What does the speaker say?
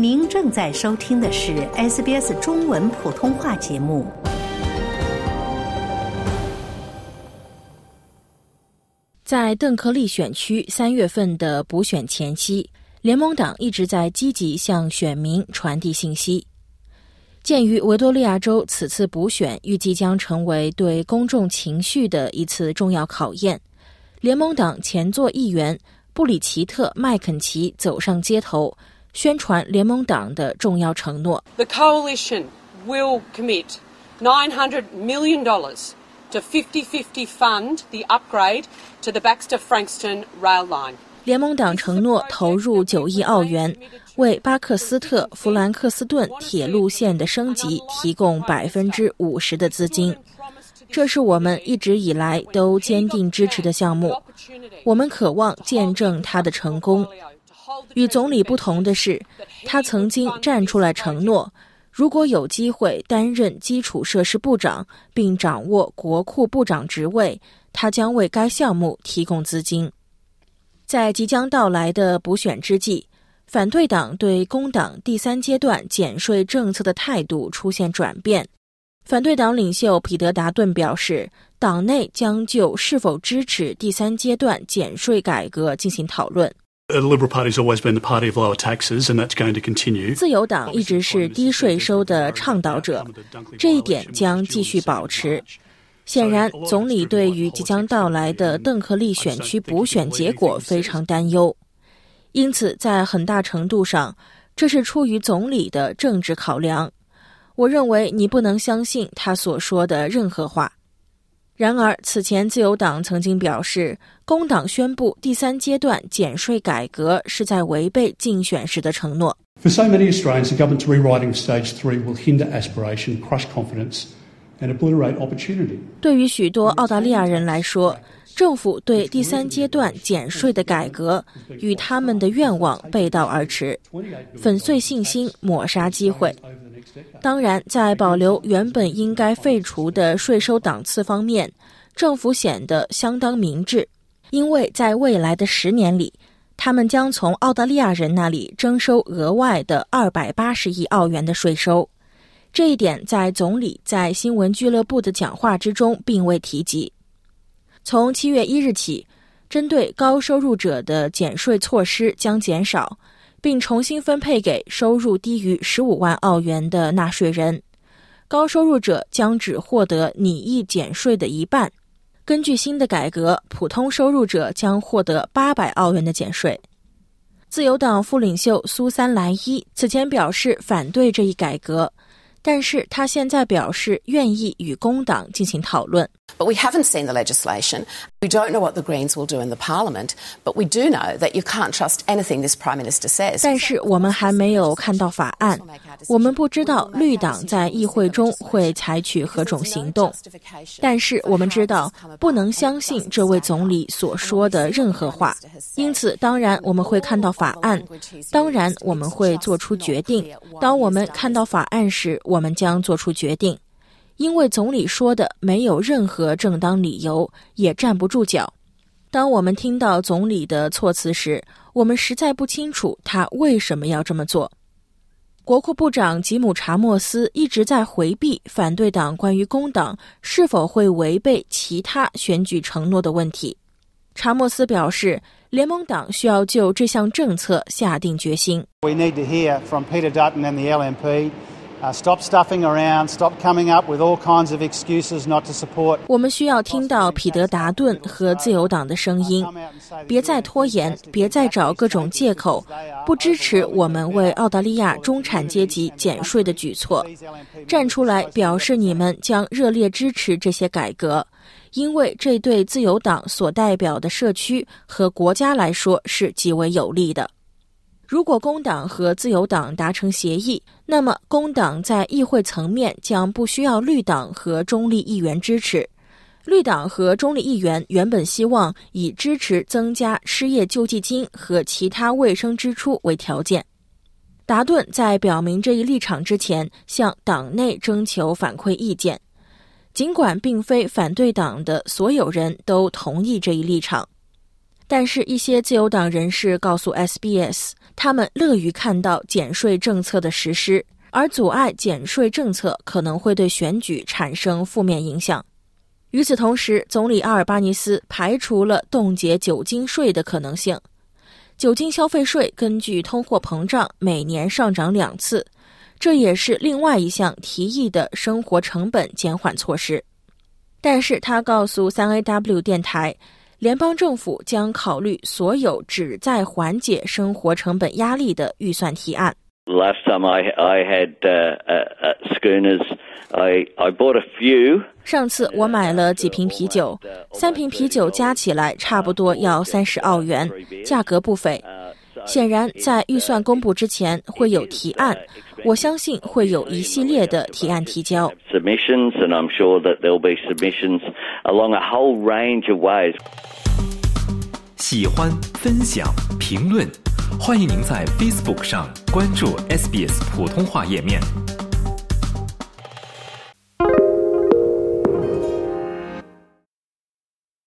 您正在收听的是 SBS 中文普通话节目。在邓克利选区三月份的补选前夕，联盟党一直在积极向选民传递信息。鉴于维多利亚州此次补选预计将成为对公众情绪的一次重要考验，联盟党前座议员布里奇特·麦肯齐走上街头。宣传联盟党的重要承诺。The coalition will commit nine hundred million dollars to fifty-fifty fund the upgrade to the Baxter Frankston rail line。联盟党承诺投入九亿澳元，为巴克斯特弗兰克斯顿铁路线的升级提供百分之五十的资金。这是我们一直以来都坚定支持的项目。我们渴望见证它的成功。与总理不同的是，他曾经站出来承诺，如果有机会担任基础设施部长并掌握国库部长职位，他将为该项目提供资金。在即将到来的补选之际，反对党对工党第三阶段减税政策的态度出现转变。反对党领袖彼得·达顿表示，党内将就是否支持第三阶段减税改革进行讨论。The Liberal Party's always been the party of lower taxes, and that's going to continue. 自由党一直是低税收的倡导者，这一点将继续保持。显然，总理对于即将到来的邓克利选区补选结果非常担忧，因此在很大程度上，这是出于总理的政治考量。我认为你不能相信他所说的任何话。然而，此前自由党曾经表示，工党宣布第三阶段减税改革是在违背竞选时的承诺。For so many Australians, the government's rewriting Stage Three will hinder aspiration, crush confidence, and obliterate opportunity. 对于许多澳大利亚人来说，政府对第三阶段减税的改革与他们的愿望背道而驰，粉碎信心，抹杀机会。当然，在保留原本应该废除的税收档次方面，政府显得相当明智，因为在未来的十年里，他们将从澳大利亚人那里征收额外的二百八十亿澳元的税收。这一点在总理在新闻俱乐部的讲话之中并未提及。从七月一日起，针对高收入者的减税措施将减少。并重新分配给收入低于十五万澳元的纳税人，高收入者将只获得拟议减税的一半。根据新的改革，普通收入者将获得八百澳元的减税。自由党副领袖苏三·莱伊此前表示反对这一改革。但是他现在表示愿意与工党进行讨论。But we haven't seen the legislation. We don't know what the Greens will do in the Parliament. But we do know that you can't trust anything this Prime Minister says. 但是我们还没有看到法案，我们不知道绿党在议会中会采取何种行动。但是我们知道不能相信这位总理所说的任何话。因此，当然我们会看到法案，当然我们会做出决定。当我们看到法案时，我们将做出决定，因为总理说的没有任何正当理由，也站不住脚。当我们听到总理的措辞时，我们实在不清楚他为什么要这么做。国库部长吉姆·查莫斯一直在回避反对党关于工党是否会违背其他选举承诺的问题。查莫斯表示，联盟党需要就这项政策下定决心。We need to hear from Peter Dutton and the LNP. Stop stuffing around. Stop coming up with all kinds of excuses not to support. 我们需要听到彼得·达顿和自由党的声音，别再拖延，别再找各种借口，不支持我们为澳大利亚中产阶级减税的举措。站出来表示你们将热烈支持这些改革，因为这对自由党所代表的社区和国家来说是极为有利的。如果工党和自由党达成协议，那么工党在议会层面将不需要绿党和中立议员支持。绿党和中立议员原本希望以支持增加失业救济金和其他卫生支出为条件。达顿在表明这一立场之前，向党内征求反馈意见，尽管并非反对党的所有人都同意这一立场。但是，一些自由党人士告诉 SBS，他们乐于看到减税政策的实施，而阻碍减税政策可能会对选举产生负面影响。与此同时，总理阿尔巴尼斯排除了冻结酒精税的可能性。酒精消费税根据通货膨胀每年上涨两次，这也是另外一项提议的生活成本减缓措施。但是他告诉三 AW 电台，联邦政府将考虑所有旨在缓解生活成本压力的预算提案。Last time I I had schooners, I I bought a few. 上次我买了几瓶啤酒，三瓶啤酒加起来差不多要三十澳元，价格不菲。显然，在预算公布之前会有提案，我相信会有一系列的提案提交。Submissions, and I'm sure that there'll be submissions along a whole range of ways. 喜欢、分享、评论，欢迎您在 Facebook 上关注 SBS 普通话页面。